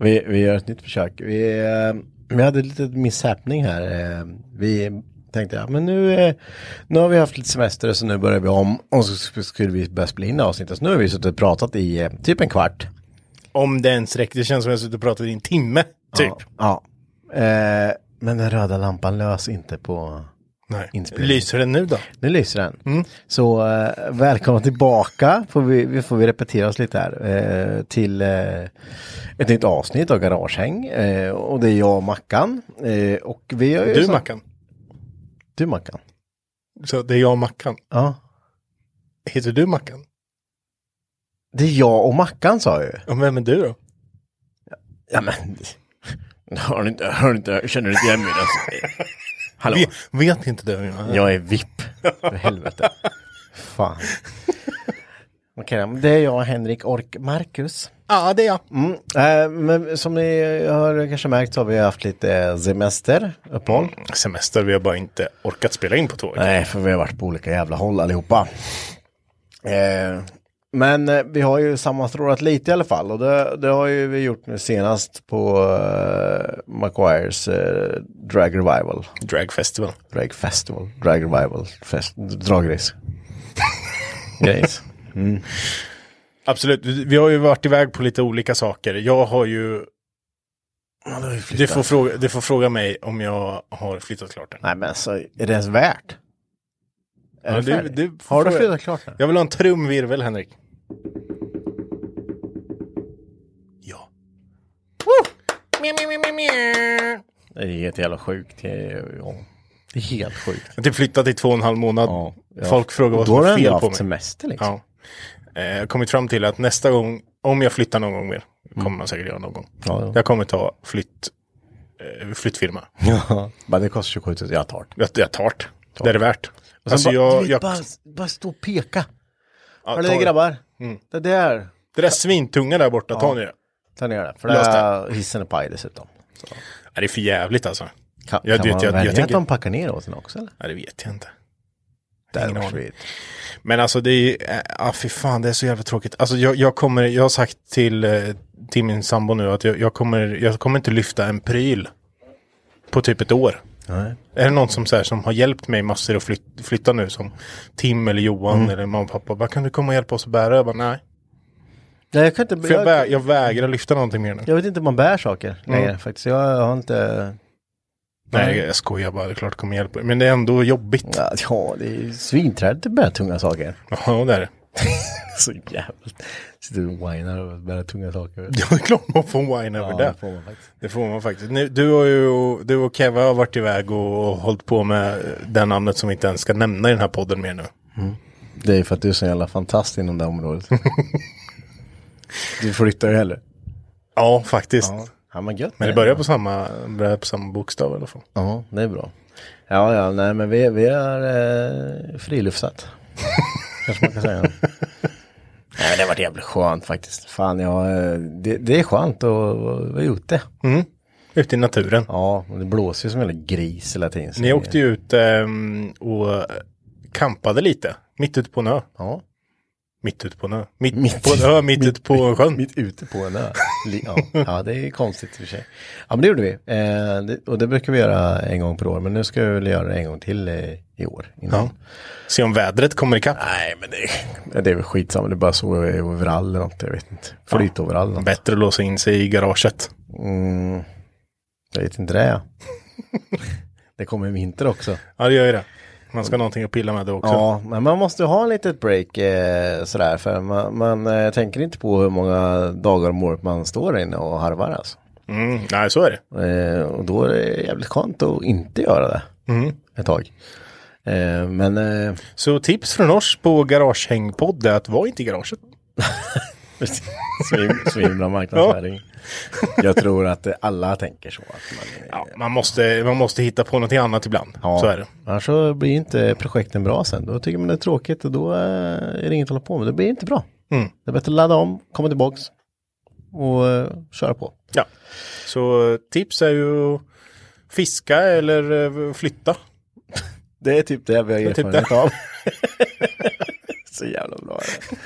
Vi, vi gör ett nytt försök. Vi, eh, vi hade lite misshappening här. Eh, Vi tänkte, ja men nu, eh, nu har vi haft lite semester så nu börjar vi om och så skulle vi börja spela in avsnittet. Så nu har vi suttit och pratat i typ en kvart. Om det ens räcker. Det känns som att jag suttit och pratat i en timme. Typ. Ja. ja. Men den röda lampan lös inte på Nej. inspelningen. Lyser den nu då? Nu lyser den. Mm. Så eh, välkomna tillbaka, får vi, vi får vi repetera oss lite här, eh, till eh, ett nytt avsnitt av Garagehäng. Eh, och det är jag och Mackan. Eh, och vi har ju Du så- Mackan. Du Mackan. Så det är jag och Mackan. Ja. Heter du Mackan? Det är jag och Mackan sa jag ju. Och vem är du då? Ja men. Hör ni inte, hör ni inte, känner du inte igen mig? Alltså? Hallå? Vet, vet inte du? Jag är VIP. För helvete. Fan. Okej, men det är jag, Henrik Ork Marcus. Ja, det är jag. Mm. Eh, men som ni har kanske märkt så har vi haft lite semester, uppehåll. Semester, vi har bara inte orkat spela in på två veckor. Nej, för vi har varit på olika jävla håll allihopa. Eh, men eh, vi har ju sammanstrålat lite i alla fall och det, det har ju vi gjort nu senast på uh, Maguires eh, Drag Revival. Drag Festival. Drag Festival, Drag Revival, fest, dragrace. Grejs. Absolut, vi har ju varit iväg på lite olika saker. Jag har ju... Du får, fråga, du får fråga mig om jag har flyttat klart den. Nej men alltså, är det ens värt? Är Ja, du- du har du flyttat klart nu? Jag vill ha en trumvirvel, Henrik. Det är helt jävla sjukt. Det är, ja, det är helt sjukt. Jag har typ flyttat i två och en halv månad. Ja, ja. Folk frågar vad Och som då har är du fel ändå på haft mig. semester liksom. Ja. Eh, Jag har kommit fram till att nästa gång, om jag flyttar någon gång mer, kommer man säkert göra någon gång. Ja, ja. Jag kommer ta flytt, eh, flyttfirma. Ja, men det kostar 27 000. Jag tar det. Jag, jag tar det. Det är det värt. Alltså bara, jag, du vet, jag, bara, bara stå och peka. ja, Hör ni ta det det. grabbar? Mm. Det där. Det där svintunga där borta, ta Ja. ni det. Ta ner det. För det är hissen är paj dessutom. Så. Ja, det är för jävligt alltså. Kan, Jag kan vet, man jag- jag välja tänker- att de packar ner åt den också eller? Ja, det vet jag inte. Ingen. Men alltså det är, äh, ah, fy fan det är så jävla tråkigt. Alltså jag, jag kommer, jag har sagt till, eh, till min sambo nu att jag, jag kommer, jag kommer inte lyfta en pryl. På typ ett år. Nej. Är det någon som, så här, som har hjälpt mig massor att flyt, flytta nu som Tim eller Johan Mm. eller mamma och pappa. Bara, kan du komma och hjälpa oss att bära? Jag bara nej. Nej, jag kan inte... För jag, Jag, jag vägrar lyfta någonting mer nu. jag vet inte om man bär saker längre Mm. faktiskt. Jag har inte... Nej jag skojar bara, det är klart det kommer hjälpa. Men det är ändå jobbigt. Ja, ja det är ju svinträdet att bära tunga saker. Ja det är det. Så jävligt. Sitter och whinar och bära tunga saker. Ja det är klart man får wine över Ja, det. det får man faktiskt. Det får man faktiskt. Nu, du, har ju, du och Keva har varit iväg och, och hållit på med det namnet som vi inte ens ska nämna i den här podden mer nu. Det är för att du är så jävla fantast inom det området. du flyttar ju heller. Ja, faktiskt. Ja, men gött. Men det börjar på samma, börjar på samma bokstav i alla fall. Ja, det är bra. Ja, ja, nej men vi, vi har eh, friluftsat. Kanske man kan säga. Nej, det har varit jävligt skönt faktiskt. Fan, ja, eh, det, det är skönt att vara ute. Mm. Ute i naturen. Ja, och det blåser ju som en gris hela tiden. Ni åkte ju ut ehm, och campade lite. Mitt ute på en ö. Ja, Mitt ute på en ö. Mitt, Mitt- på en ö, mitt, ute på en sjön. mitt ute på en ö. Ja, ja, det är konstigt i och för sig. Ja, men det gjorde vi. Eh, det, och det brukar vi göra en gång per år. Men nu ska vi väl göra det en gång till eh, i år. Ja. Se om vädret kommer ikapp. Nej, men det, det är väl skitsamma. Det är bara så overall eller något. Jag vet inte. Flytoverall. något. Bättre att låsa in sig i garaget. Mm, jag vet inte det. Ja. det kommer vinter också. Ja, det gör ju det. Man ska ha någonting att pilla med det också. Ja, men man måste ha en litet break eh, sådär. För man, man eh, tänker inte på hur många dagar om året man står inne och harvar alltså. Mm, nej, så är det. Eh, och då är det jävligt skönt att inte göra det Mm. ett tag. Eh, men eh, Så tips från oss på Garagehängpodd är att vara inte i garaget. svim, svimbra marknadsföring. Jag tror att alla tänker så. Att man, Ja, man, måste, man måste hitta på något annat ibland. Ja, Så är det. Annars så blir inte projekten bra sen. Då tycker man det är tråkigt och då eh, är det inget att hålla på med. Det blir inte bra. Mm. Det är bättre att ladda om, komma tillbaks och eh, köra på. Ja. Så eh, tips är ju fiska eller flytta. Det är typ det vi har är typ erfarenhet av. så jävla bra. är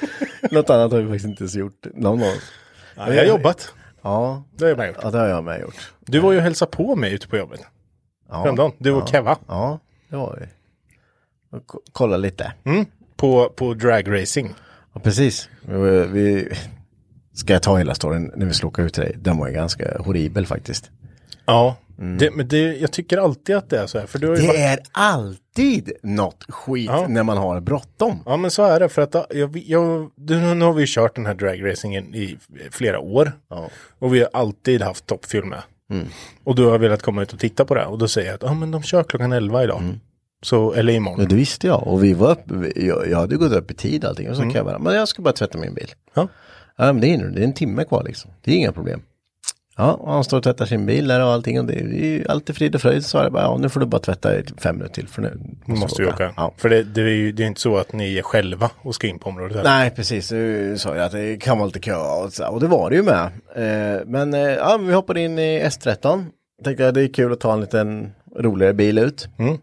det. Något annat har vi faktiskt inte ens gjort. Någon av oss. Ja, jag har jobbat. Ja, Det har jag med gjort. ja, det har jag med gjort. Du var ju och hälsade på mig ute på jobbet. Ja, Häromdagen. Du och Keva. ja det var vi. Ko- Kolla lite. Mm. På, på dragracing. Ja, precis. Vi, vi, ska jag ta hela storyn när vi åka ut till dig? Den var ju ganska horribel faktiskt. Ja. Det, men det, jag tycker alltid att det är så här. För ju varit- Det är alltid något skit Ja. när man har bråttom. Ja men så är det för att jag, jag, nu har vi kört den här dragracingen i flera år. Ja. Och vi har alltid haft toppfuel med. Och du har velat komma ut och titta på det. Och då säger jag att ah, men de kör klockan 11 idag. Så, eller imorgon. Ja, det visste jag. Och vi var upp, jag, jag hade gått upp i tid allting. Och så kan jag bara, men jag ska bara tvätta min bil. Ja. Ja, men det är, det är en timme kvar liksom. Det är inga problem. Ja, och han står och tvättar sin bil där och allting. Och det är ju alltid frid och fröjd. Så sa jag bara, ja nu får du bara tvätta i typ fem minuter till. För nu Nu måste vi åka. Ja. För det, det är ju det är inte så att ni är själva och ska in på området. heller. Nej, precis. Du sa ju att det kan vara lite kö och, så, och det var det ju med. Eh, men eh, ja, vi hoppade in i S13. Tänkte att det är kul att ta en liten roligare bil ut. Mm.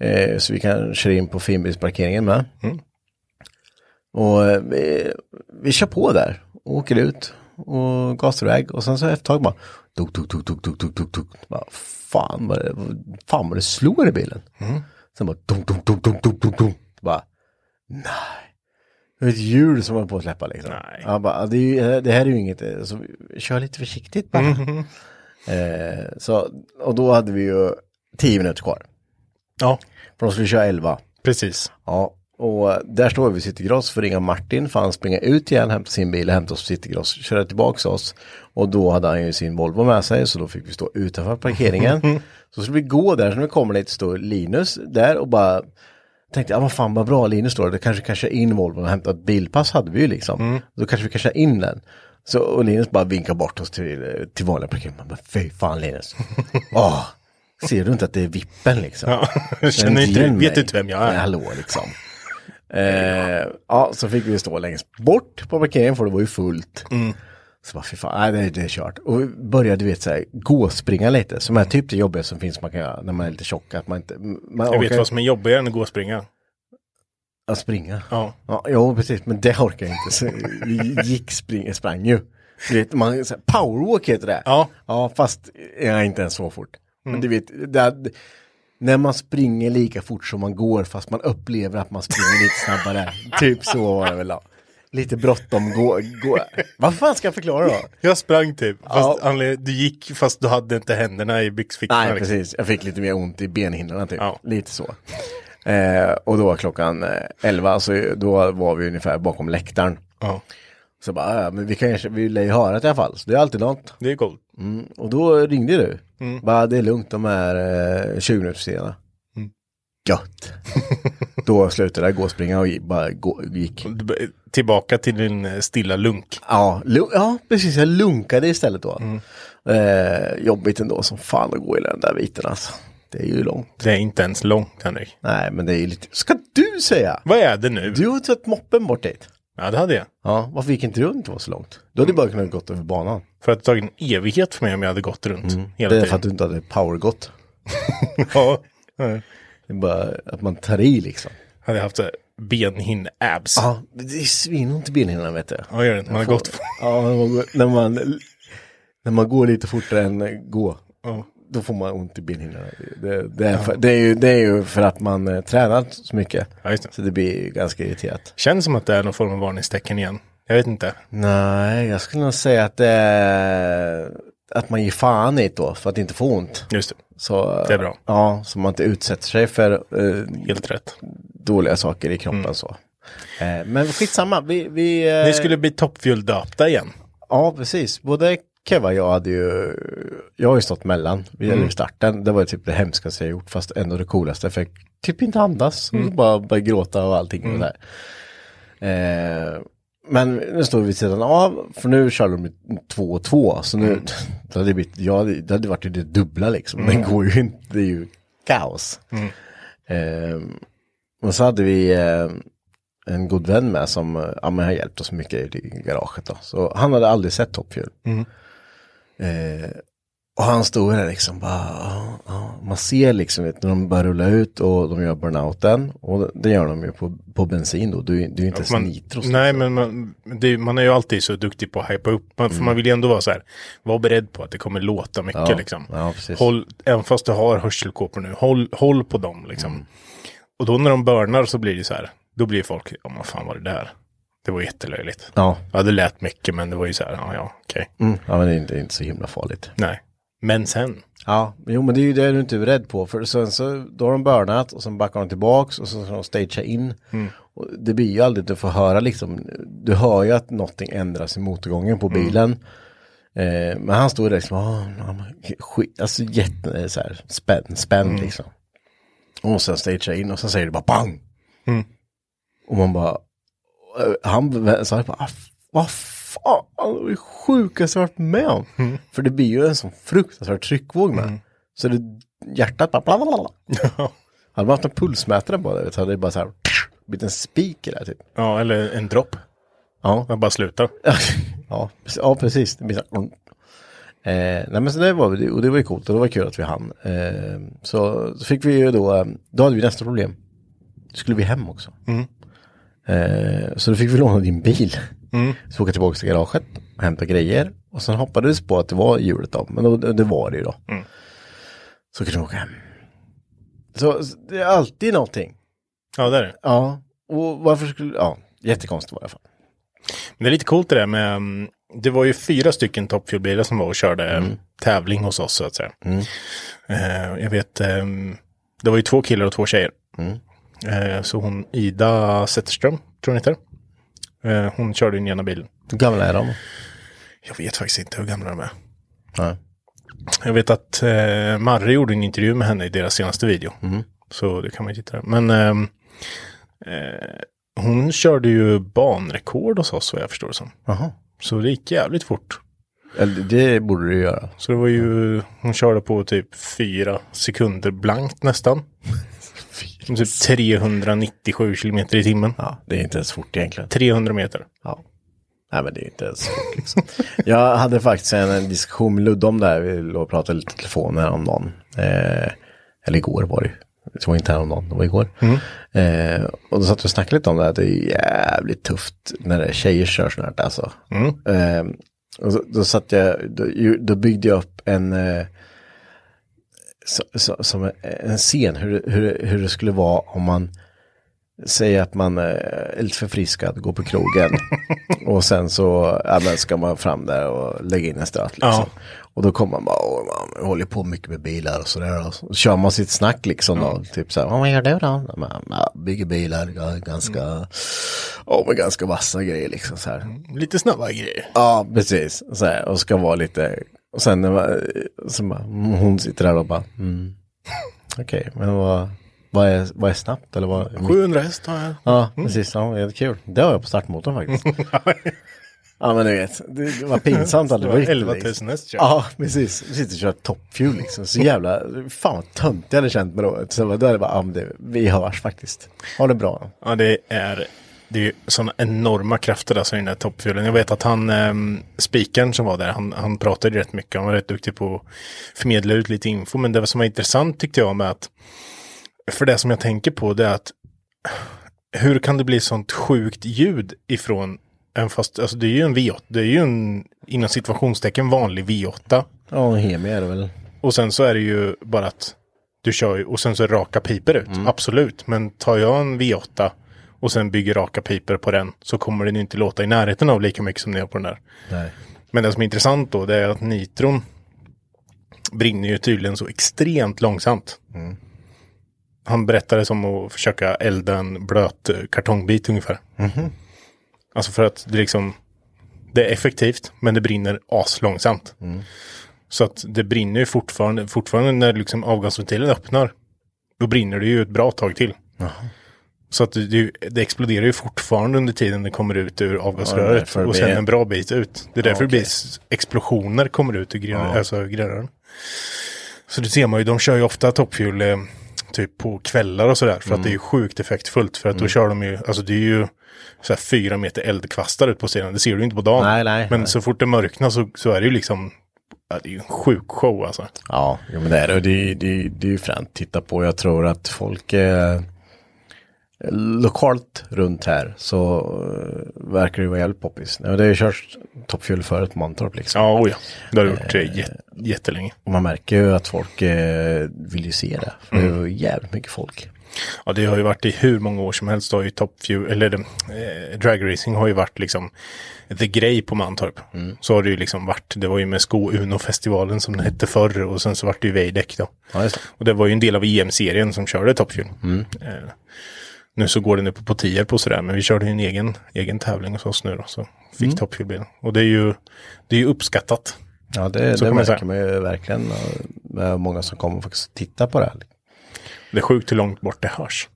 Eh, så vi kan köra in på finbilsparkeringen med. Och eh, vi, vi kör på där. Och åker ut och gasar iväg. Och sen så efter ett tag bara tuk, tuk, tuk, tuk, tuk, tuk, tuk, tuk. Bara, fan vad det, fan vad det slår i bilen. Sen bara dunk, dunk, dunk, dunk, dunk, dunk, dunk. Bara, nej. Det var ett hjul som var på att släppa liksom. Nej. Han bara, det, är ju, det här är ju inget, så kör lite försiktigt bara. Eh, så, och då hade vi ju tio minuter kvar. Ja, För de skulle köra elva. precis. Ja, och där står vi vid Citygross för att ringa Martin för han springa ut igen, hämta sin bil hämta oss på Citygross, köra tillbaka oss. Och då hade han ju sin Volvo med sig så då fick vi stå utanför parkeringen. så skulle vi gå där, så när vi kommer dit står Linus där och bara tänkte, ja vad fan vad bra Linus står, det kanske kan köra in Volvo och hämta ett bilpass hade vi ju liksom. Då kanske vi kan köra in den. Så, och Linus bara vinkar bort oss till, till vanliga parkeringen. Man bara, fy fan Linus. Åh, ser du inte att det är vippen liksom? Ja. Jag känner Känn inte, vet du inte vem jag är? hallå liksom. Eh, ja, så fick vi stå längst bort på parkeringen för det var ju fullt. Mm. Så bara, fy fan, nej, det, är kört. Och vi började, du vet, så här, gå och springa lite. Som är typ det jobbiga som finns man kan göra när man är lite tjock. Att man inte, man Jag vet vad som är jobbigare än att gå och springa. att springa. Ja. Ja, jo, precis, men det orkar jag inte. Så vi gick, spring, sprang ju. Du vet, man, så här, powerwalk heter det. Ja. Ja, fast jag är inte ens så fort. Men du vet, det, när man springer lika fort som man går fast man upplever att man springer lite snabbare. typ så var det väl. då. Lite bråttom, gå, gå. Vad fan ska jag förklara då? Jag sprang typ. Fast Ja. du gick fast du hade inte händerna i byxfickorna. Nej, liksom. precis. Jag fick lite mer ont i benhinnorna typ. Ja. Lite så. Eh, och då var klockan eh, 11, så då var vi ungefär bakom läktaren. Ja, Så bara, ja, men vi kan vi lär ju höra det i alla fall. Så det är alltid något. det är coolt. Mm. Och då ringde du. Mm. Bara, det är lugnt, de är eh, 20 minuter sena. Mm. Gött. då slutade jag gå och springa och bara gå, gick. Tillbaka till din eh, stilla lunk. Ja, lu- ja, precis. Jag lunkade istället då. Mm. Eh, jobbigt ändå som fan att gå i den där biten alltså. Det är ju långt. Det är inte ens långt Henrik. Nej, men det är ju lite... Ska du säga? Vad är det nu? Du har tagit moppen bort dit. Ja, det hade jag. Ja, varför gick inte du inte var så långt? Du hade bara kunnat gått över banan. För att det tagit en evighet för mig om jag hade gått runt hela Mm. Det är för tiden. att du inte hade powergått. Ja. Det är bara att man tar i liksom. Hade jag haft så här benhinne-abs. Ja, det är svinont i benhinnan vet du. Ja, gör det inte. Man har gått. Ja, när man, när man, går lite fortare än gå. Ja. Då får man ont i benhinnorna. Det, det, är för, det, är ju, det är ju för att man eh, tränar så mycket. Ja, just det. Så det blir ju ganska irriterat. Känns som att det är någon form av varningstecken igen. Jag vet inte. Nej, jag skulle nog säga att det är att man ger fan i det då för att inte få ont. Just det. Så, Det är bra. Ja, så man inte utsätter sig för eh, Helt rätt. dåliga saker i kroppen så. Eh, men skitsamma, vi... vi eh, Mm. Ni skulle bli toppfuel-döpta igen. Ja, precis. Både Keva jag hade ju, jag har ju stått mellan vid Mm. mm. starten. Det var ju typ det hemskaste jag gjort, fast ändå det coolaste. För jag typ inte andas, Mm. bara började gråta och allting. Och där. Eh, men nu står vi vid sidan av, för nu kör de två och två. Så nu, Mm. det hade blivit, ja, det hade varit det dubbla liksom. Den går ju inte, det är ju kaos. Mm. Eh, och så hade vi eh, en god vän med som ja, men har hjälpt oss mycket i garaget. Då. Så han hade aldrig sett Top Fuel. Eh, och han stod där liksom bara, ja, ja. man ser liksom vet, när de börjar rulla ut och de gör burnouten. Och det gör de ju på, på bensin då, ju det är inte ens Man, nitros. nej, men man, det, man är ju alltid så duktig på att hypa upp. Man, för man vill ju ändå vara så här, var beredd på att det kommer låta mycket Ja, liksom. ja. Håll, även fast du har hörselkåpor nu, håll, håll på dem liksom. Mm. Och då när de börnar så blir det så här, då blir folk, ja vad fan var det där? Det var jättelöjligt. Ja, Ja, det lät mycket, men det var ju så här, ja, ja, okej. mm, ja men det är, inte, det är inte så himla farligt. Nej. Men sen, Ja, jo men det är ju det du inte är rädd på. För sen så, då har de burnat och sen backar de tillbaks och så ska de stagea in. Och det blir ju aldrig, du får höra liksom, du hör ju att någonting ändras i motorgången på bilen. Eh, men han stod där liksom, men skit, alltså jätte så här, spänn, spänn liksom. Och sen stagea in och sen säger det bara bang. Och man bara, eh, han sa bara, ah, vad fan, det var det sjukaste jag varit med om. För det blir ju en sån fruktansvärd tryckvåg med. Så det, hjärtat bara, blablabla. Hade man haft en pulsmätare på det, så hade det bara så här, blivit en speaker där typ. ja, eller en dropp. Ja, Man bara slutar. ja, ja precis. Det blir så här, eh, nej men så det var, och det var ju coolt och det var kul att vi hann. Eh, så, så fick vi ju då, eh, då hade vi nästa problem. Då skulle vi hem också. Eh, så då fick vi låna din bil. Så vi åka tillbaka till garaget och hämta grejer. Och sen hoppades på att det var hjulet då, men då, det var det ju då. Så kunde vi åka hem. Så så det är alltid någonting. Ja, det är det. Ja, och varför skulle, ja, jättekonstigt var det i alla fall. Men det är lite coolt det där med, mm, det var ju fyra stycken toppfuelbilar som var och körde mm. tävling hos oss så att säga. Eh, jag vet, ehm, det var ju två killar och två tjejer. Eh, så hon, Ida Zetterström, tror hon heter. Eh, hon körde den ena bilen. Hur gamla är de? Jag vet faktiskt inte hur gamla de är. Ja. Jag vet att eh, Marre gjorde en intervju med henne i deras senaste video. Så det kan man ju titta där. Men ehm, eh, hon körde ju banrekord hos oss vad jag förstår det som. Jaha. Så det gick jävligt fort. Eller det borde du göra. Så det var ju, hon körde på typ fyra sekunder blankt nästan. Typ 397 kilometer i timmen. Ja, det är inte ens fort egentligen. 300 meter. Ja. Nej men det är inte ens fort liksom. Jag hade faktiskt en, en diskussion med Ludde om det här. Vi låg och pratade lite telefon häromdagen. Eh, eller igår var det. Det var inte häromdagen, det var igår. Eh, och då satt vi och snackade lite om det här. Det är jävligt tufft när det är tjejer kör sånt här alltså. Eh, och så, då satt jag, då, då byggde jag upp en eh, så, så, som en- en scen hur, hur, hur det skulle vara om man säger att man eh, är lite förfriskad, går på krogen och sen så ja, men ska man fram där och lägga in en stöt. Liksom. Ja. Och då kommer man bara, Åh, man håller på mycket med bilar och sådär. Och så kör man sitt snack liksom då. Typ så här, vad gör du då? Man, ja, bygger bilar, ganska, ja men ganska vassa grejer liksom så här. Lite snabba grejer. Ja, precis. Så här, och ska vara lite, och sen så bara, hon sitter där och bara, mm. okej, men vad, vad, är, vad är snabbt eller vad? 700 häst har jag. Ja, precis. Ja, det är kul. Det har jag på startmotorn faktiskt. Ja men du vet, det var pinsamt att det var 11 riktigt, 000 häst. Ja, precis. Vi sitter och kör top fuel liksom. Så jävla, fan vad tönt jag hade känt mig då. Så då är det bara, ja men det, vi hörs faktiskt. Ha det bra. Ja, det är, det är ju sådana enorma krafter alltså i den där toppfjulen. Jag vet att han, um, spikern som var där, han, han pratade rätt mycket. Han var rätt duktig på att förmedla ut lite info. Men det som var intressant tyckte jag med att, för det som jag tänker på det är att hur kan det bli sånt sjukt ljud ifrån en fast, alltså det är ju en V8, det är ju en inom situationstecken vanlig V8. Ja, en Hemi är det väl. Och sen så är det ju bara att du kör ju, och sen så raka piper ut, absolut. Men tar jag en V8 och sen bygger raka piper på den så kommer den inte låta i närheten av lika mycket som den gör på den där. Nej. Men det som är intressant då det är att nitron brinner ju tydligen så extremt långsamt. Han berättade som att försöka elda en blöt eh, kartongbit ungefär. Alltså för att det liksom, det är effektivt men det brinner aslångsamt. Så att det brinner ju fortfarande, fortfarande när liksom avgasventilen öppnar. Då brinner det ju ett bra tag till. Så att det, det, det exploderar ju fortfarande under tiden det kommer ut ur avgasröret. det och sen blir- en bra bit ut. Det är därför det okej. blir s- explosioner kommer ut ur gren, alltså grenrören. Så det ser man ju, de kör ju ofta toppfuel eh, typ på kvällar och sådär. För att det är ju sjukt effektfullt. För att då kör de ju, alltså det är ju så här fyra meter eldkvastar ut på sidan. Det ser du inte på dagen. Nej, nej, Men nej. så fort det mörknar så, så är det ju liksom, ja, det är ju en sjuk show alltså. Ja, jo, men det är det. Det, det, det är ju fränt att titta på. Jag tror att folk eh, lokalt runt här så eh, verkar det vara jävligt poppis. Ja, det har ju körts toppfuel förut på Mantorp liksom. Ja, oh ja. Det har du gjort eh, jät- jättelänge. Och man märker ju att folk eh, vill ju se det. För det är ju jävligt mycket folk. Ja, det har ju varit i hur många år som helst. Har ju Top Fuel, eller eh, Drag Racing har ju varit liksom the grej på Mantorp. Så har det ju liksom varit. Det var ju med Sko Uno-festivalen som den hette förr och sen så vart det ju Veideck då. Ja, det. Och det var ju en del av EM-serien som körde Top Fuel. Eh, nu så går den upp på Tierp och sådär, men vi körde ju en egen, egen tävling hos oss nu då. Så fick Top Fuel-bilen. Och det är ju, det är ju uppskattat. Ja, det, Så det säga. märker man ju verkligen. Och är många som kommer faktiskt titta på det här. Det är sjukt hur långt bort det hörs.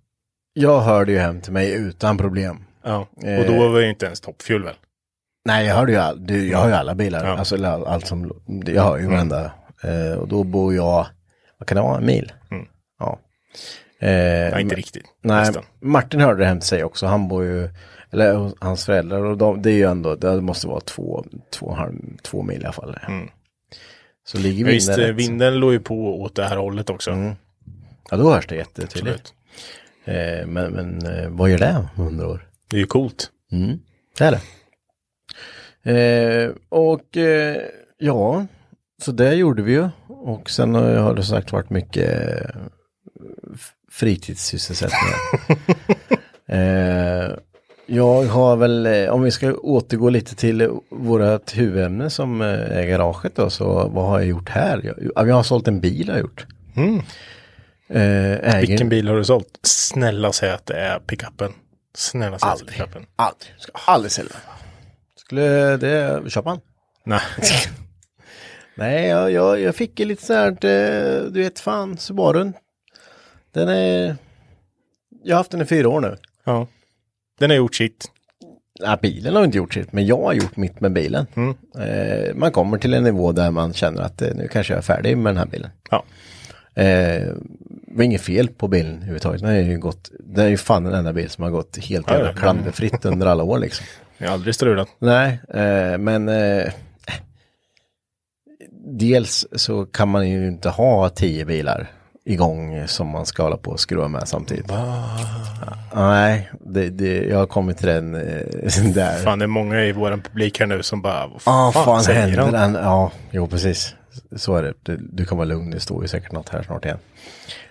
Jag hörde ju hem till mig utan problem. Ja, och då var det ju inte ens Top Fuel väl? Nej, jag hörde ju, all, du, jag har ju alla bilar. Ja. Alltså all, allt som, jag har ju varenda. Eh, och då bor jag, vad kan det vara, en mil? Mm. Ja. Eh, inte riktigt. Nej, Nästan. Martin hörde det hem till sig också. Han bor ju, eller hans föräldrar. Och de, det är ju ändå, det måste vara två, två, två mil i alla fall. Så ligger Ja, vi Visst, rätt. vinden låg ju på åt det här hållet också. Ja, då hörs det jättetydligt. Eh, men men eh, vad gör det om hundra år? Det är ju coolt. Det är det. Eh, och eh, ja, så det gjorde vi ju. Och sen har det sagt varit mycket fritidssysselsättningar. eh, jag har väl, eh, om vi ska återgå lite till vårat huvudämne som eh, är garaget då, så vad har jag gjort här? Jag, ja, jag har sålt en bil har jag gjort. Eh, äger, Vilken bil har du sålt? Snälla säg att det är pickupen. Snälla säg Aldrig. pickupen. Aldrig, ska aldrig sälja. Skulle det, köpa han? Nej. Nej, jag, jag, jag fick lite så här, eh, du vet fan, Subarun. Den är, jag har haft den i fyra år nu. ja. Den har gjort sitt. Nej, bilen har inte gjort sitt, men jag har gjort mitt med bilen. Eh, man kommer till en nivå där man känner att eh, nu kanske jag är färdig med den här bilen. Ja. Eh, det var inget fel på bilen överhuvudtaget. Den är ju gått, den är ju fan den enda bil som har gått helt jävla ja. klanderfritt under alla år liksom. Jag har aldrig strulat. Nej, eh, men eh, dels så kan man ju inte ha tio bilar igång som man ska hålla på och skruva med samtidigt. Nej, det, det, jag har kommit till den eh, där. Fan, det är många i våran publik här nu som bara, vad Ja, fan, fan säger händer han? den? Ja, jo precis. Så är det. Du, du kan vara lugn, det står ju säkert något här snart igen.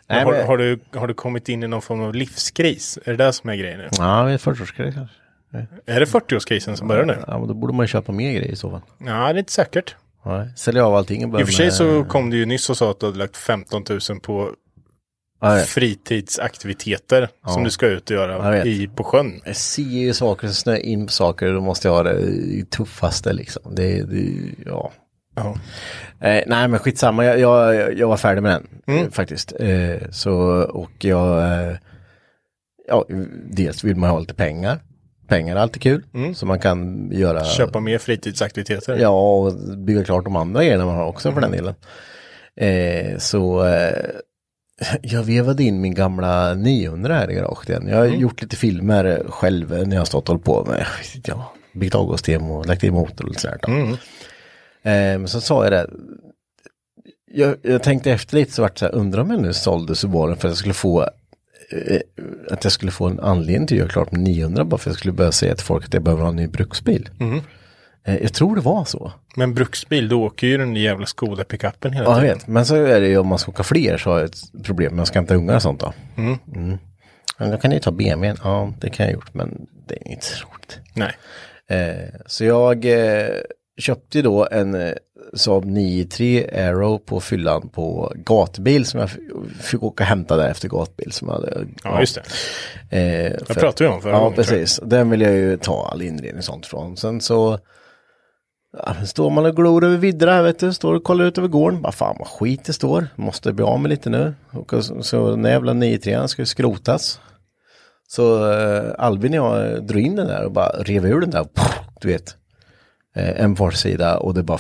Nej, har, men, har, du, har du kommit in i någon form av livskris? Är det det som är grejen nu? Ja, vi är 40-årsgrej kanske. Är det 40-årskrisen som börjar nu? Ja, men då borde man ju köpa mer grejer i så fall. Ja, det är inte säkert. Ja, sälja av allting och börja I och för sig med- så kom du ju nyss och sa att du hade lagt 15 000 på Ja, jag- fritidsaktiviteter som du ska ut och göra i, på sjön. Jag ser ju saker som snöar in på saker, då måste jag ha det tuffaste liksom. Det, det ja. Ja. Eh, nej men skitsamma, jag, jag, jag var färdig med den eh, faktiskt. Eh, så, och jag, eh, ja, dels vill man ha lite pengar. Pengar är alltid kul. Så man kan göra... Köpa mer fritidsaktiviteter. Ja, och bygga klart de andra grejerna man har också för den delen. Eh, så eh, jag vevade in min gamla 900 här i garaget igen. Jag har gjort lite filmer själv när jag stått och hållit på med, ja, byggt avgassystem och lagt i motor och sådär. Mm. Eh, men så sa jag det, jag, jag tänkte efter lite så vart det så här, undrar om jag nu sålde Subaru för att jag skulle få att jag skulle få en anledning till att göra klart med 900 bara för att jag skulle börja säga till folk att jag behöver ha en ny bruksbil. Eh, jag tror det var så. Men bruksbil, då åker ju den jävla Skoda pickupen hela Ja, jag tiden. vet. Men så är det ju om man ska åka fler så har jag ett problem. Jag ska inte ungar och sånt då. Mm. Men då kan ni ta BMWn. Ja, det kan jag gjort. Men det är inte så roligt. Nej. Eh, så jag eh, köpte då en eh, Saab 9-3 Aero på fyllan på gatbil som jag fick åka och hämta där efter gatbil. Som jag hade, Ja, just det. Eh, för- pratade vi om förra Ja, gången. jag. precis. Den vill jag ju ta all inredning och sånt från. Sen så ja, står man och glor över vidderna vet du. Står och kollar ut över gården. Bara fan vad skit det står. Måste bli av med lite nu. Och så, den jävla 93 ska ju skrotas. Så eh, Albin och jag drog in den där och bara rev ur den där. Du vet. Eh, en forsida och det bara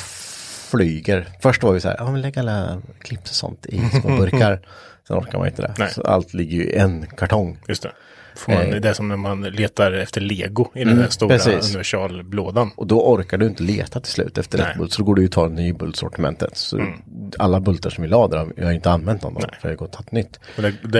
flyger. Först var vi så här, ja men lägg alla clips och sånt i små burkar. Sen orkar man inte det. Nej. Så allt ligger ju i en kartong. Just det. Får man, Eh. Det är som när man letar efter lego i den där stora precis. universalblådan. Och då orkar du inte leta till slut efter Nej. rätt bult. Så då går du ju ta en ny bultsortimentet. Så alla bultar som vi la där, jag har inte använt dem då. För jag har gått och tagit nytt. Och det, det,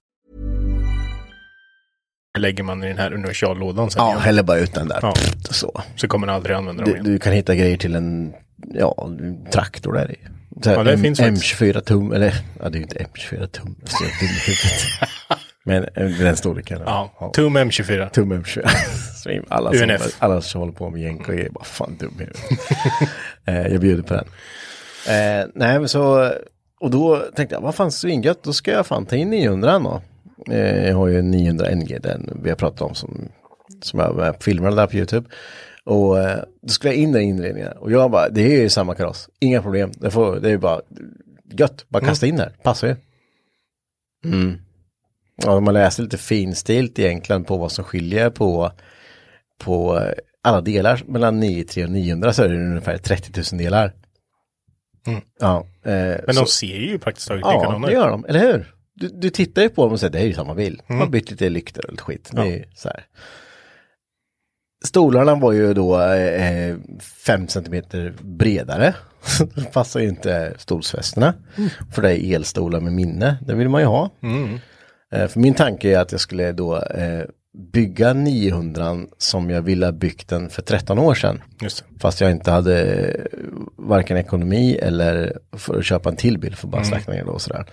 Lägger man i den här universallådan sen Ja, häller bara ut den där. Ja. Så. Så kommer man aldrig använda dem Du, igen. du kan hitta grejer till en ja, traktor där i. Ja, det M- finns faktiskt. M24 tum, eller ja det är ju inte M24 tum. huvudet. Men eh, den storleken. Ja, Tum M24. Tum M24. Så alla, som, UNF. alla som håller på med jänk och grejer, bara fan dum i huvudet. eh, jag bjuder på den. Eh, nej men så, och då tänkte jag, vad fan svingött, då ska jag fan ta in 900 då. Eh, jag har ju en 900 NG, den vi har pratat om som, som jag med filmerna där på YouTube. Och eh, då skulle jag in den inredningen. Och jag bara, det är ju samma kaross, inga problem. Det, får, det är ju bara gött, bara kasta in där, passar ju. Mm. Ja, man läser lite finstilt egentligen på vad som skiljer på, på eh, alla delar mellan 93 och 900 så är det ungefär 30 000 delar. Ja, eh, Mm. Men så- de ser ju praktiskt taget Ja, likadana det ut. gör de, eller hur? Du, du tittar ju på dem och säger det är ju samma bil. De har bytt lite lyktor och lite skit. Det är Mm. Ja. så här. Stolarna var ju då eh, 5 cm bredare. det passar ju inte stolsfästena. För det är elstolar med minne, det vill man ju ha. Eh, för min tanke är att jag skulle då eh, bygga 900 som jag ville ha byggt den för 13 år sedan. Fast jag inte hade eh, varken ekonomi eller för att köpa en till bil för att bara ner det och sådär.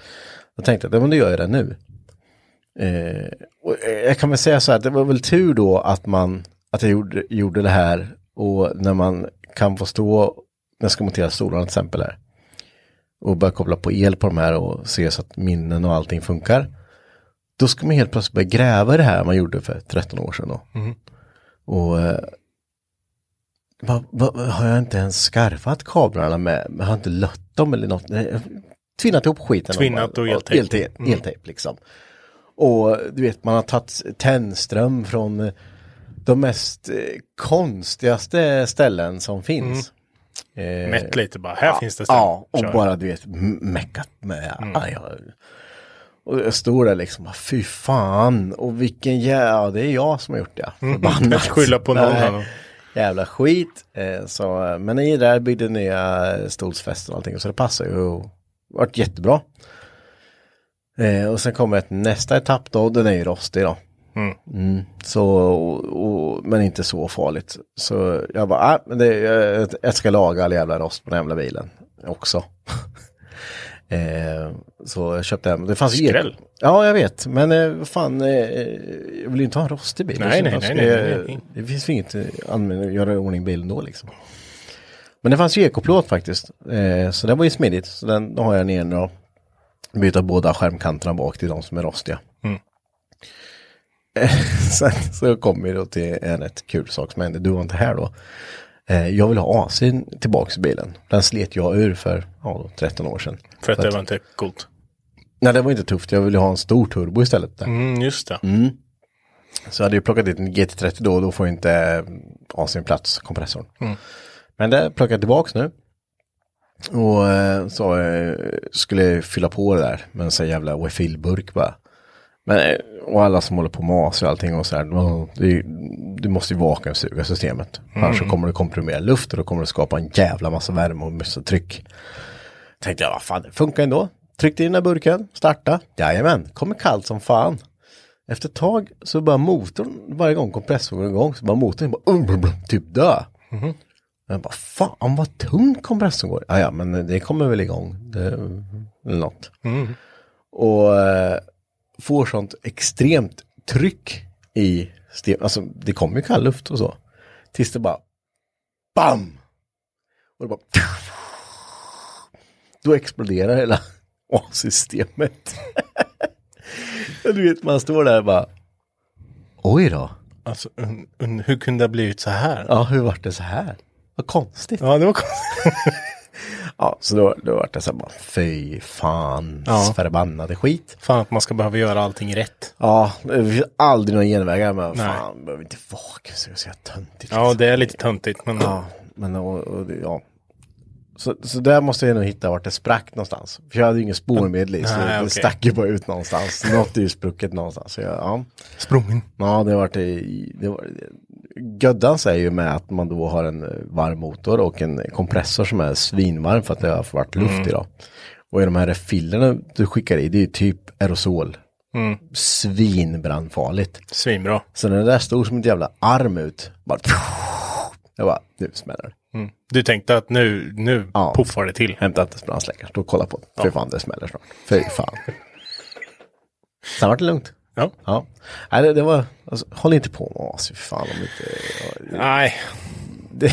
Då tänkte jag, ja, men då gör jag det nu. Eh, och eh, jag kan väl säga så här, det var väl tur då att man, att jag gjorde, gjorde det här och när man kan få stå, när jag ska montera stolarna till exempel här. Och börja koppla på el på de här och se så att minnen och allting funkar. Då ska man helt plötsligt börja gräva i det här man gjorde för 13 år sedan då. Och eh, va, va, har jag inte ens skarvat kablarna med, jag har inte lött dem eller något. Tvinnat ihop skiten. Tvinnat och eltejp. Eltejp, eltejp liksom. Och du vet, man har tagit tändström från eh, de mest eh, konstigaste ställen som finns. Eh, Mätt lite bara, här finns det ström. Ja, och Kör. bara du vet meckat med. Ja, jag, och jag står där liksom, fy fan, och vilken jävla, det är jag som har gjort det. Förbannat. Skylla på någon annan. Jävla skit. Eh, så, men i det där byggde nya stolsfästen och allting, så det passar ju och varit jättebra. Eh, och sen kommer ett nästa etapp då, den är ju rostig då. Mm, så, och, och, men inte så farligt. Så jag bara, ah, men det, jag, jag ska laga all jävla rost på den jävla bilen också. eh, så jag köpte hem, det fanns Skräll. Ja, jag vet, men eh, fan, eh, jag vill ju inte ha en rostig bil. Nej, nej, nej, nej, nej. Det finns ju inget eh, använd- att göra i ordning bilen då liksom. Men det fanns ju ekoplåt faktiskt. Eh, så det var ju smidigt. Så den har jag ner och byta båda skärmkanterna bak till de som är rostiga. Mm. Eh, Sen så kom vi då till en ett kul sak som hände. Du var inte här då. Eh, jag vill ha AC tillbaks i bilen. Den slet jag ur för ja, 13 år sedan. För att Så det var inte coolt. Nej, det var inte tufft. Jag ville ha en stor turbo istället. Där. Mm, just det. Så jag hade ju plockat dit en GT30 då då får inte eh, AC'n plats, kompressorn. Men det plockade jag tillbaks nu. Och eh, så eh, skulle jag fylla på det där med en sån jävla refillburk bara. Men, eh, och alla som håller på med AC och allting och så här, ju- du måste ju vakuumsuga systemet. Annars så kommer det komprimera luft och då kommer det skapa en jävla massa värme och massa tryck. Tänkte jag, vad fan, det funkar ändå. Tryckte in den här burken, starta, jajamän, kommer kallt som fan. Efter ett tag så bara motorn, varje gång kompressorn går igång så bara motorn bara um, typ dö. Jag bara fan vad tung kompressorn går. Ja, ja men det kommer väl igång. Det, eller något. Och eh, får sånt extremt tryck i sten. Alltså det kommer ju kall luft och så. Tills det bara BAM! Och det bara Då exploderar hela systemet. du vet man står där och bara Oj då. Alltså, un, un, hur kunde det ha blivit så här? Ja, hur vart det så här? Vad konstigt. Ja, det var konstigt. Ja, så då, då vart det så här bara, fy fan, Ja. förbannade skit. Fan att man ska behöva göra allting rätt. Ja, det finns aldrig någon genvägar men Nej. fan, behöver inte vara så jävla töntigt. Ja, det är lite töntigt, men Ja, men och, och, det- ja. Så, så där måste jag nog hitta vart det sprack någonstans. För jag hade ju ingen spårmedel i, så Nej, det okej. stack ju bara ut någonstans. Något är ju sprucket någonstans. Så jag, ja. sprungen. Ja, det har varit i, det var, Göddan säger ju med att man då har en varm motor och en kompressor som är svinvarm för att det har varit luft i då. Och i de här refillerna du skickar i, det är ju typ aerosol. Svinbrandfarligt. Svinbra. Så när det där stod som ett jävla arm ut, bara jag bara, nu smäller det. Du tänkte att nu, nu Ja. puffar det till. Hämta inte brandsläckare, stå och kolla på det. Fy fan, det smäller snart. Fy fan. Sen var det lugnt. Ja. Ja. Nej, det, det var, alltså, håll inte på med AC, fan om inte... Nej, det,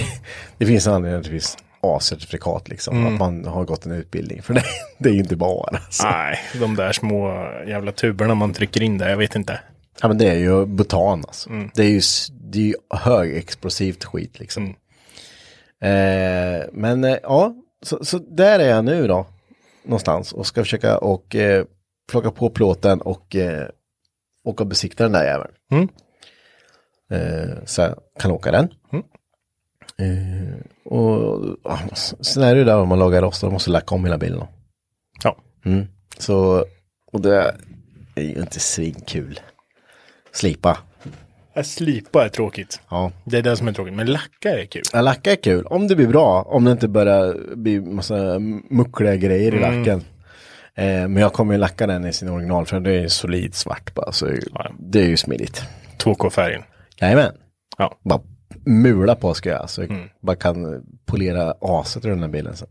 det finns en anledning finns A-certifikat liksom. Att man har gått en utbildning. För det, det är ju inte bara. Alltså. nej, de där små jävla tuberna man trycker in där, jag vet inte. Ja men det är ju butan alltså. Det är ju, s- det är ju högexplosivt skit liksom. Eh, men eh, ja, så, så där är jag nu då. Någonstans och ska försöka och eh, plocka på plåten och eh, åka och besikta den där jäveln. Mm. Eh, så jag kan åka den. Eh, och ja, sen är det ju där om man lagar rost, då måste lacka om hela bilen. då. Ja. Mm. Så, och det är ju inte svinkul. Slipa. Att slipa är tråkigt. Ja. Det är det som är tråkigt, men lacka är kul. Ja, lacka är kul. Om det blir bra. Om det inte börjar bli massa muckliga grejer i lacken. Eh, men jag kommer ju lacka den i sin original för det är ju solid svart bara. Så Ja. det är ju smidigt. 2K-färgen. Jajamän. Ja. Bara mula på ska jag. Så jag bara kan polera aset ur den här bilen sen.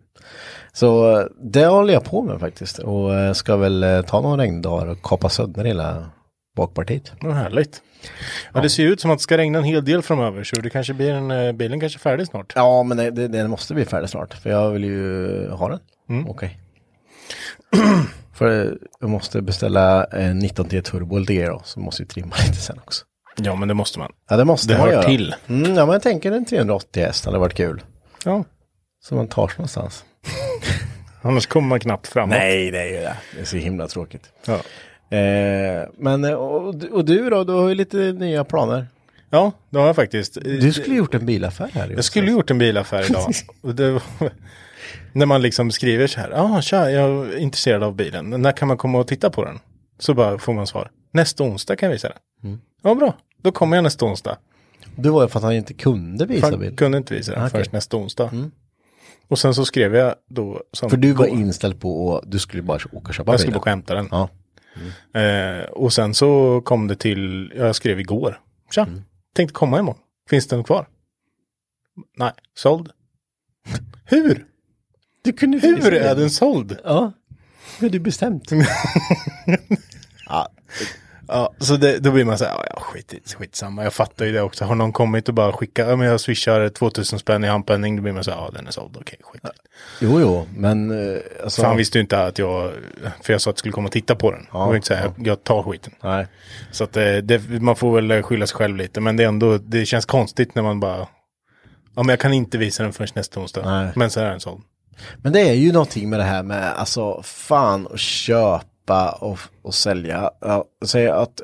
Så eh, det håller jag på med faktiskt. Och eh, ska väl ta några regndagar och kapa sönder hela bakpartiet. Vad härligt. Ja, det ser ju ut som att det ska regna en hel del framöver, så det kanske blir en, bilen kanske är färdig snart. Ja, men det, det, den måste bli färdig snart. För jag vill ju ha den. Okej. för jag måste beställa en 19 T turbo LTE då. Så måste vi trimma lite sen också. Ja, men det måste man. Ja, det måste Det man hör göra. till. Mm, ja, men jag tänker en 380 häst hade varit kul. Ja. Så man tar sig någonstans. Annars kommer man knappt framåt. Nej, det är ju det. Det är så himla tråkigt. Ja. Eh, men, eh, och, och du då? Du har ju lite nya planer. ja, det har jag faktiskt. Du skulle gjort en bilaffär här. Jag skulle gjort en bilaffär idag. Det, när man liksom skriver så här, ja ah, tja, jag är intresserad av bilen. När kan man komma och titta på den? Så bara får man svar. Nästa onsdag kan jag visa den. Ja, bra. Då kommer jag nästa onsdag. Du var ju för att han inte kunde visa Fan, bild. kunde inte visa den Okej. först nästa onsdag. Och sen så skrev jag då. Som För du var inställd på att du skulle bara åka och köpa Jag skulle bilen. åka och hämta den. Ja. Eh, och sen så kom det till, ja, jag skrev igår. Tja, tänkte komma imorgon. Finns det något kvar? Nej, såld. Hur? Du kunde Hur är den såld? Ja, det är du bestämt. Ja, så det, då blir man så här, ja, ja skit, skitsamma, jag fattar ju det också. Har någon kommit och bara skickat, ja men jag swishar 2000 spänn i handpenning, då blir man så här, ja den är såld, okej, skit. Jo, jo, men eh, alltså. För han visste ju inte att jag, för jag sa att jag skulle komma och titta på den. Ja, jag inte säga, jag, jag tar skiten. Nej. Så att eh, det, man får väl skylla sig själv lite, men det är ändå, det känns konstigt när man bara, ja men jag kan inte visa den förrän nästa onsdag. Nej. Men så är den såld. Men det är ju någonting med det här med, alltså fan att köpa och, och sälja. Ja, Säg att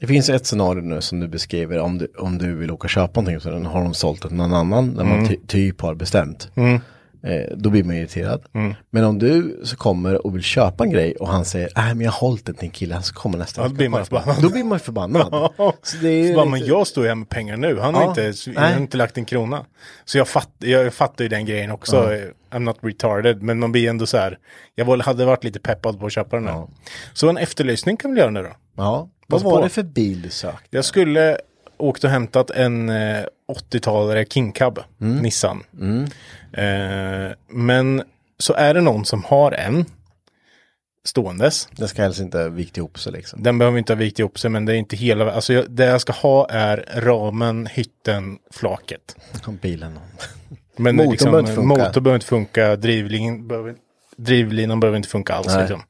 det finns ett scenario nu som du beskriver om du, om du vill åka och köpa någonting så har de sålt till någon annan när man ty, typ har bestämt. Eh, då blir man irriterad. Men om du så kommer och vill köpa en grej och han säger, nej men jag har hållit den till en kille, han ska komma nästa Ja, då blir man förbannad. den." Då blir man förbannad. Så det är Så bara, men lite- jag står ju här med pengar nu, han har, Ja, inte, har inte lagt en krona. Så jag, fatt, jag fattar ju den grejen också, I'm not retarded, men man blir ändå så här, jag hade varit lite peppad på att köpa den här. Så en efterlysning kan vi göra nu då. Ja, vad var på. det för bil du sökte? Jag skulle åkt och hämtat en eh, 80-talare King Cab, Nissan. Eh, men så är det någon som har en ståendes. Den ska helst inte vikt ihop sig liksom. Den behöver inte ha vikt ihop sig, men det är inte hela, alltså jag, det jag ska ha är ramen, hytten, flaket. Bilen. Men Motorn liksom, behöver inte funka. Motor behöver inte funka, drivlinan behöver, drivlinan behöver inte funka alls. Liksom.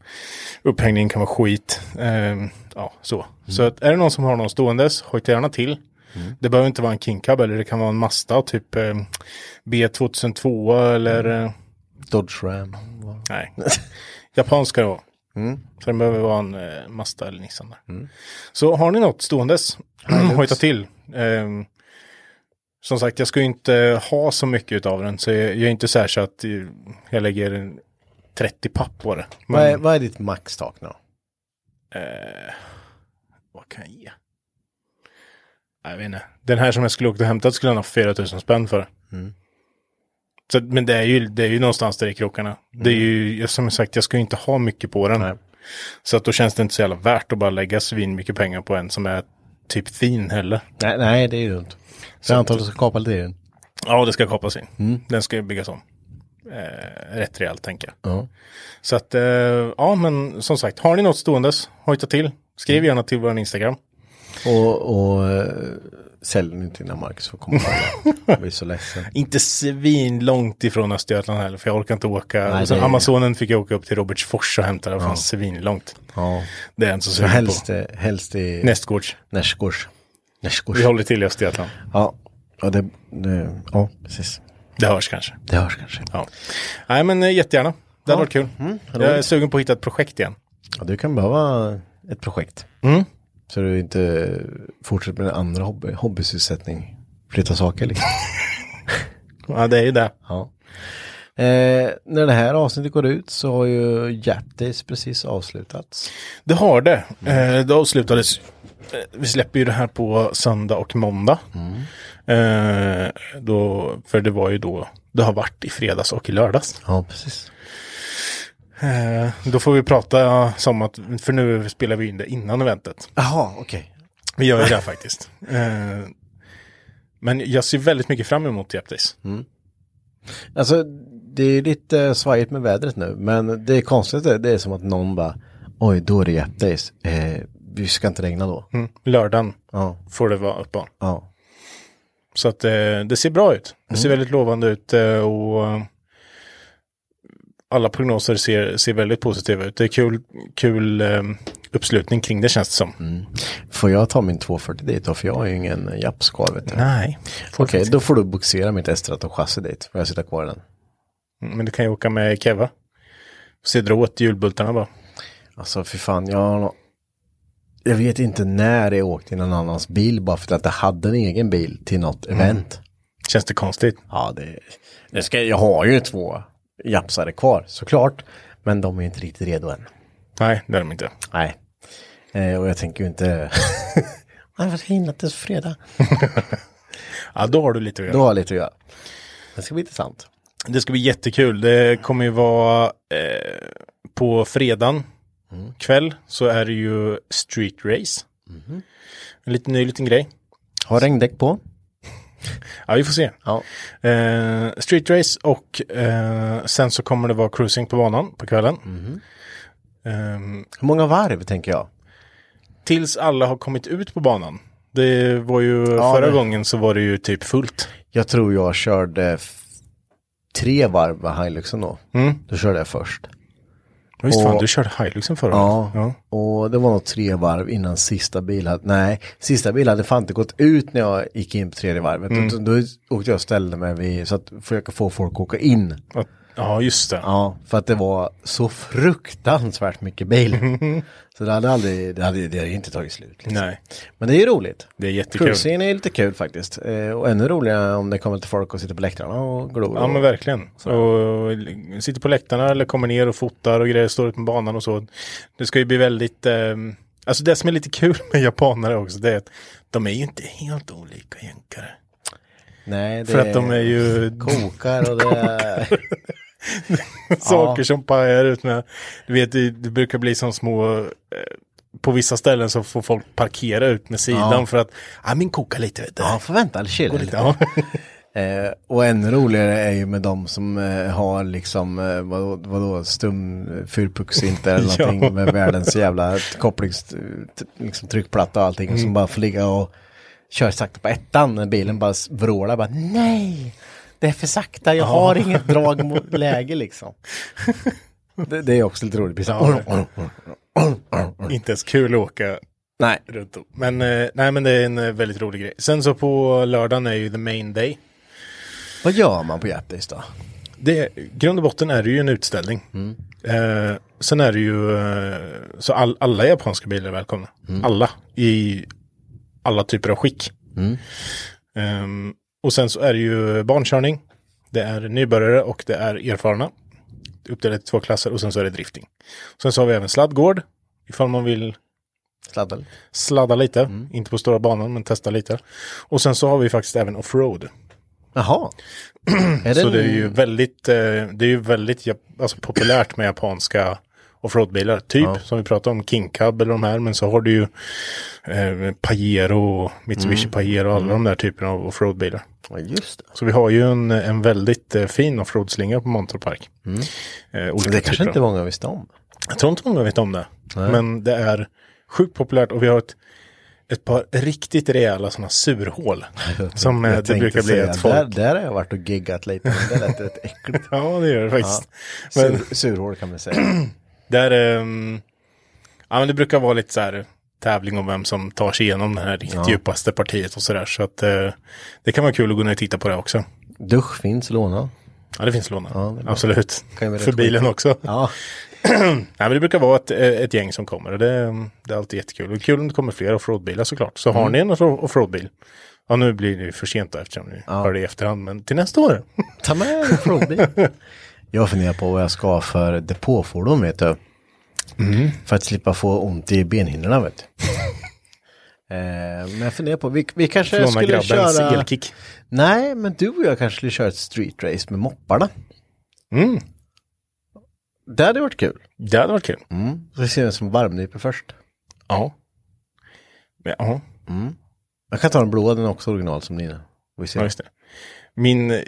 Upphängningen kan vara skit. Ehm, ja, så. Så att, är det någon som har någon ståendes, hojta gärna till. Mm. Det behöver inte vara en King Cab eller det kan vara en Mazda, typ eh, B2002 eller... Mm. eh, Dodge Ram. nej. Japansk ska det vara. Mm. Så det behöver vara en eh, Mazda eller Nissan där. Så har ni något ståendes, hojta till. Ehm, som sagt, jag ska ju inte ha så mycket av den, så jag, jag är inte så att eh, jag lägger en 30 papp på det. Men, Vad, är, vad är ditt maxtak nu? Eh, vad kan jag ge? Jag vet inte. Den här som jag skulle åka och hämta skulle han ha 4000 spänn för. Så, men det är, ju, det är ju någonstans där i krokarna. Det är ju, jag- som sagt, jag ska ju inte ha mycket på den. Nej. Så att då känns det inte så jävla värt att bara lägga svin mycket pengar på en som är typ fin heller. Nej, nej det är ju dumt. Så jag antar att du ska kapa lite i den. Ja, det ska kapas in. Den ska ju byggas om. Eh, rätt rejält tänker jag. Ja. Så att, eh, ja men som sagt, har ni något ståendes, hojta till. Skriv gärna till vår Instagram. Och, och eh, sälj inte innan Marcus får komma. Jag blir så ledsen. Inte svin långt ifrån Östergötland heller, för jag orkar inte åka. Nej, det Amazonen fick jag åka upp till Robertsfors och hämta, det var fan svin långt. Ja. Det är inte så sugen på. eh, helst i Nästgårds. Närsgårds. Närsgårds. Vi håller till i Östergötland. Ja. Ja, det, det, ja, precis. Det hörs kanske. Det hörs kanske. Ja. Nej men eh, jättegärna. Det hade varit kul. jag är sugen på att hitta ett projekt igen. Ja, du kan behöva ett projekt. Mm. Så du inte fortsätter med en andra hobby, hobbysysselsättning. Flytta saker liksom. Ja det är ju det. Ja. Eh, när det här avsnittet går ut så har ju Jap Days precis avslutats. Det har det. Eh, det avslutades. Eh, vi släpper ju det här på söndag och måndag. Eh, då, för det var ju då det har varit i fredags och i lördags. Ja, precis. Eh, då får vi prata som att, för nu spelar vi in det innan eventet. Jaha, okej. Vi gör ju det faktiskt. Eh, men jag ser väldigt mycket fram emot Jap Days. Alltså, det är lite svajigt med vädret nu, men det är konstigt, det är som att någon bara, oj, då är det Jap Days. Eh, vi ska inte regna då. Mm. Lördagen Ja, får det vara uppehåll. ja. Så att eh, det ser bra ut. Det ser väldigt lovande ut eh, och eh, alla prognoser ser, ser väldigt positiva ut. Det är kul, kul uppslutning kring det känns det som. Får jag ta min 240 dit då? För jag har ju ingen Japs kvar, vet du. Nej. Okej, då får du boxera mitt Estraton chassi dit. Får jag sitta kvar i den? Mm, Men du kan ju åka med Keva. Se dra åt julbultarna bara. Alltså, för fan, jag har Jag vet inte när jag åkte i någon annans bil bara för att jag hade en egen bil till något event. Känns det konstigt? Ja, det, det ska, jag har ju två japsare kvar såklart. Men de är inte riktigt redo än. Nej, det är de inte. Nej. Eh, och jag tänker ju inte... Varför hinner inte fredag? Ja, då har du lite att göra. Då har jag lite att göra. Det ska bli intressant. Det ska bli jättekul. Det kommer ju vara eh, på fredagen. Kväll så är det ju street race. En liten ny liten grej. Har regndäck på? Ja, vi får se. Ja. Eh, street race och eh, sen så kommer det vara cruising på banan på kvällen. Ehm, Hur många varv tänker jag? tills alla har kommit ut på banan. Det var ju Ja, förra det- gången så var det ju typ fullt. Jag tror jag körde tre varv med Hiluxen då. Då körde jag först. Ja, fan, Och- du körde Hiluxen förra Ja. Ja. Och det var nog tre varv innan sista bil hade, nej, sista bil hade fan inte gått ut när jag gick in på tredje varvet. Då, då åkte jag och ställde mig vid, så att försöka få folk att åka in. Ja. Ja, just det. Ja, för att det var så fruktansvärt mycket bil. så det hade aldrig, det hade, det hade inte tagit slut. Liksom. Nej, Men det är ju roligt. det är jättekul. Cruising är lite kul faktiskt. Eh, och ännu roligare om det kommer till folk och sitter på läktarna och glor. Ja men verkligen. Och sitter på läktarna eller kommer ner och fotar och grejer, står ut med banan och så. Det ska ju bli väldigt, eh, alltså det som är lite kul med japanare också, det är att de är ju inte helt olika jänkare. Nej, det För att de är ju kokar och det är... saker som pajar ut med, du vet det, det brukar bli som små, eh, på vissa ställen så får folk parkera ut med sidan Ja. för att, ja min kokar lite vet du. Ja, förvänta chilla Går lite. ja. Eh, och ännu roligare är ju med de som eh, har liksom, eh, vadå, vadå stum eh, fyrpucksinter eller Ja. någonting med världens jävla kopplings, liksom tryckplatta och allting. Och Mm. som bara får ligga och köra sakta på ettan när bilen bara vrålar bara nej, det är för sakta, jag har inget drag mot läge liksom. Det, det är också lite roligt. Ja. Inte ens kul att åka Nej, runt om. Men, eh, nej men det är en eh, väldigt rolig grej. Sen så på lördagen är ju the main day. vad gör man på Japdays då? Det, grund och botten är det ju en utställning. Eh, sen är det ju, eh, så all, alla japanska bilar är välkomna. Alla, i alla typer av skick. Ehm, och sen så är det ju barnkörning. Det är nybörjare och det är erfarna. Uppdelat i två klasser och sen så är det drifting. Sen så har vi även sladdgård. Ifall man vill Sladdar? sladda lite. Inte på stora banan men testa lite. Och sen så har vi faktiskt även offroad. Jaha. Så en- det är ju väldigt, eh, det är ju väldigt alltså, populärt med japanska offroadbilar. Typ som vi pratade om King Cub eller de här. Men så har du ju eh, Pajero, Mitsubishi Pajero och alla de där typerna av offroadbilar. Ja, just det. Så vi har ju en, en väldigt eh, fin offroadslinga på Mantorp Park. Eh, olika Det kanske inte många visste om. Jag tror inte många vet om det. Men det är sjukt populärt och vi har ett, ett par riktigt rejäla sådana surhål. som eh, Jag det brukar bli att folk... Där, där har jag varit och giggat lite, men det lät rätt äckligt. Ja, det gör det faktiskt. Men Sur, surhål kan man säga. där, ehm, ja men det brukar vara lite så här tävling om vem som tar sig igenom det här riktigt djupaste partiet och sådär. Så att eh, det kan vara kul att gå ner och titta på det också. Dusch finns, låna. Ja, det finns låna. Ja, det. Absolut. För bilen också. Ja, Nej, men det brukar vara ett, ett gäng som kommer och det, det är alltid jättekul. Och kul om det kommer fler offroadbilar såklart. Så Mm. har ni en off- offroadbil, ja nu blir det ju för sent då eftersom ni hör det i efterhand, men till nästa år. ta med en frågbil. Jag funderar på vad jag ska ha för depåfordon vet du. Mm. För att slippa få ont i benhinnorna vet du. eh, men jag funderar på, vi, vi kanske Låna skulle grabbens köra... elkick. Nej, men du och jag kanske skulle köra ett street race med mopparna. Mm, Det hade varit kul. det hade varit kul. Mm. Vi ser den som varmnyper först. Ja. Ja, Jag kan ta den blåa, den är också original som dina. Vi ja, ser. just det. Min,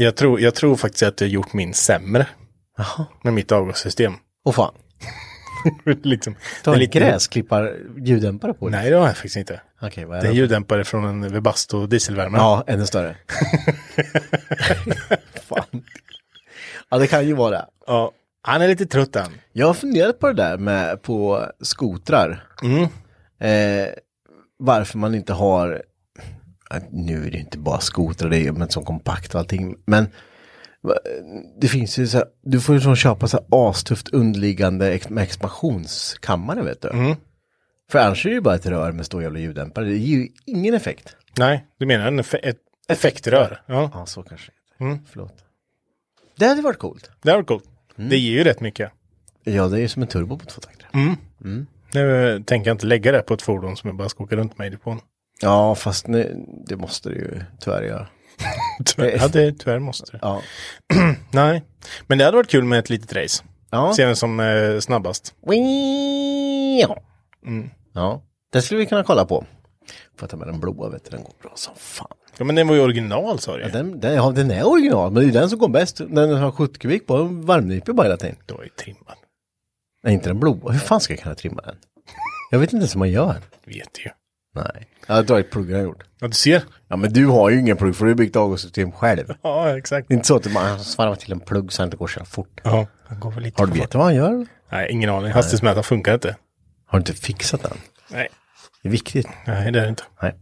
jag tror, jag tror faktiskt att jag har gjort min sämre Jaha. med mitt avgassystem. Åh fan. liksom, det är en lite- gräsklippar ljuddämpare på det. Nej, det har jag faktiskt inte. Okej, vad är Det är ljuddämpare från en Webasto dieselvärme. Ja, ännu större. fan. Ja, det kan ju vara det. Ja, Han är lite trött än. Jag har funderat på det där med på skotrar. Mm. Eh, varför man inte har, nu är det inte bara skotrar, det är men som kompakt och allting, men det finns ju så här, du får ju sån köpa så här astufft underliggande ex- med expansionskammare vet du. Mm. För annars är det ju bara ett rör med stor jävla ljuddämpare, det ger ju ingen effekt. Nej, du menar en eff ett effektrör? Ja, Ja, så kanske det Mm. Förlåt. Det hade varit coolt. det var coolt. Mm. Det ger ju rätt mycket. Ja, det är ju som en turbo på två takter. Nu eh, tänker jag inte lägga det på ett fordon som jag bara ska åka runt med i depån. Ja, fast nu, det måste det ju tyvärr göra. Tyvärr, ja, det, tyvärr måste det. Ja. Nej, men det hade varit kul med ett litet race. Ja. Se vem som är snabbast. Ja. ja, det skulle vi kunna kolla på. Får ta med den blåa, vet du, den går bra som fan. Ja men den var ju original sa du Ja, den, den, ja, den är original, men det är den som går bäst. Den har 70 kubik på, varmnyper bara hela tiden. Det var ju trimmad. Nej, inte den blåa. Hur fan ska jag kunna trimma den? Jag vet inte ens hur man gör. Vet ju. Nej. Jag har dragit pluggar jag gjort. Ja du ser. Ja, men du har ju ingen plugg för du har byggt avgassystem själv. Ja exakt. Det är inte så att du bara svarvar till en plugg så att det inte går så fort. Ja, han går väl lite Har du för vet vad han gör? Nej, ingen aning. Hastighetsmätaren funkar inte. Har du inte fixat den? Nej. Det är viktigt. Nej, det är det inte. Nej,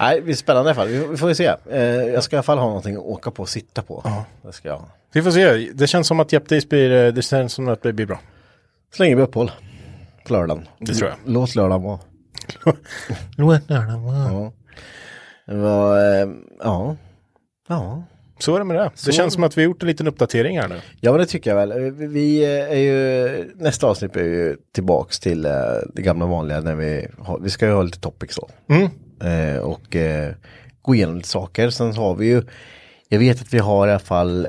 Nej det är spännande i alla fall. Vi, vi får ju se. Eh, jag ska i alla fall ha någonting att åka på och sitta på. Det ska jag. Vi får se. Det känns som att Jepp Days blir, eh, det känns som att det blir bra. Så länge vi har uppehåll. På lördagen. Det tror jag. Låt lördagen vara. Låt lördagen vara. Ja. Eh, ja. Ja. Så är det med det. Det känns som att vi har gjort en liten uppdatering här nu. Ja men det tycker jag väl. Eh, Vi- Vi är ju, nästa avsnitt är ju tillbaks till eh, det gamla vanliga när vi har, vi ska ju ha lite topics då. Eh, och eh, gå igenom lite saker. Sen så har vi ju, jag vet att vi har i alla fall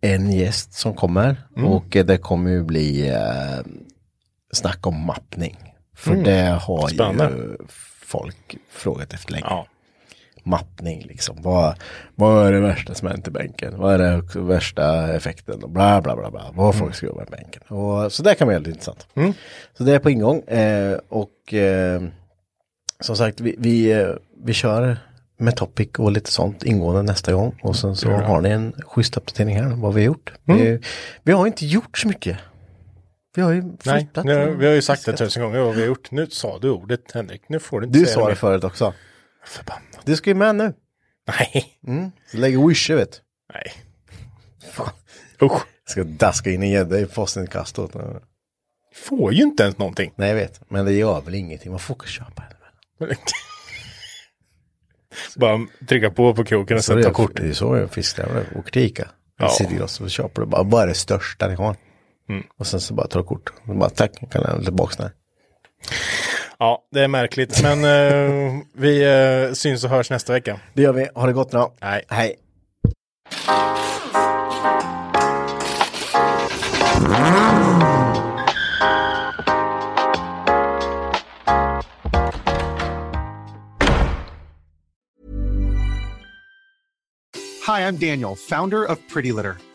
en gäst som kommer och eh, det kommer ju bli eh, snack om mappning. För det har Spännande. ju folk frågat efter länge Ja. mappning liksom. Vad, vad är det värsta som hänt i bänken? Vad är det värsta effekten? Och bla bla bla bla. Vad folk ska göra med bänken. Och, så det kan vara väldigt intressant. Så det är på ingång. Eh, och eh, som sagt, vi, vi, eh, vi kör med topic och lite sånt ingående nästa gång. Och sen så har ni en schysst uppdatering här vad vi har gjort. Vi, vi har inte gjort så mycket. Vi har ju Nej, flyttat. nu, och- vi har ju sagt det tusen gånger vad vi har gjort. Nu sa du ordet Henrik. Nu får du inte Du säga sa det mer. förut också. Förbannat. Du ska ju med nu. Nej. Så lägger wisher vet du. Nej. Fan. Usch. Ska daska in en gädda i postinkastot. Får ju inte ens någonting. Nej jag vet, men det gör väl ingenting. Man får köpa en. Bara trycka på på kroken och Så det sätta är kort. Det är så jag fiskar. Åker till Ica. Ja. Och köper det. Bara, bara det största ni har. Mm. Och sen så bara tar kort. Och bara tack, kan jag lämna tillbaka den här. Ja, det är märkligt. Men eh, vi eh, syns och hörs nästa vecka. Det gör vi. Ha det gott nu. Nej. Hej. Hi, I'm Daniel, founder of Pretty Litter.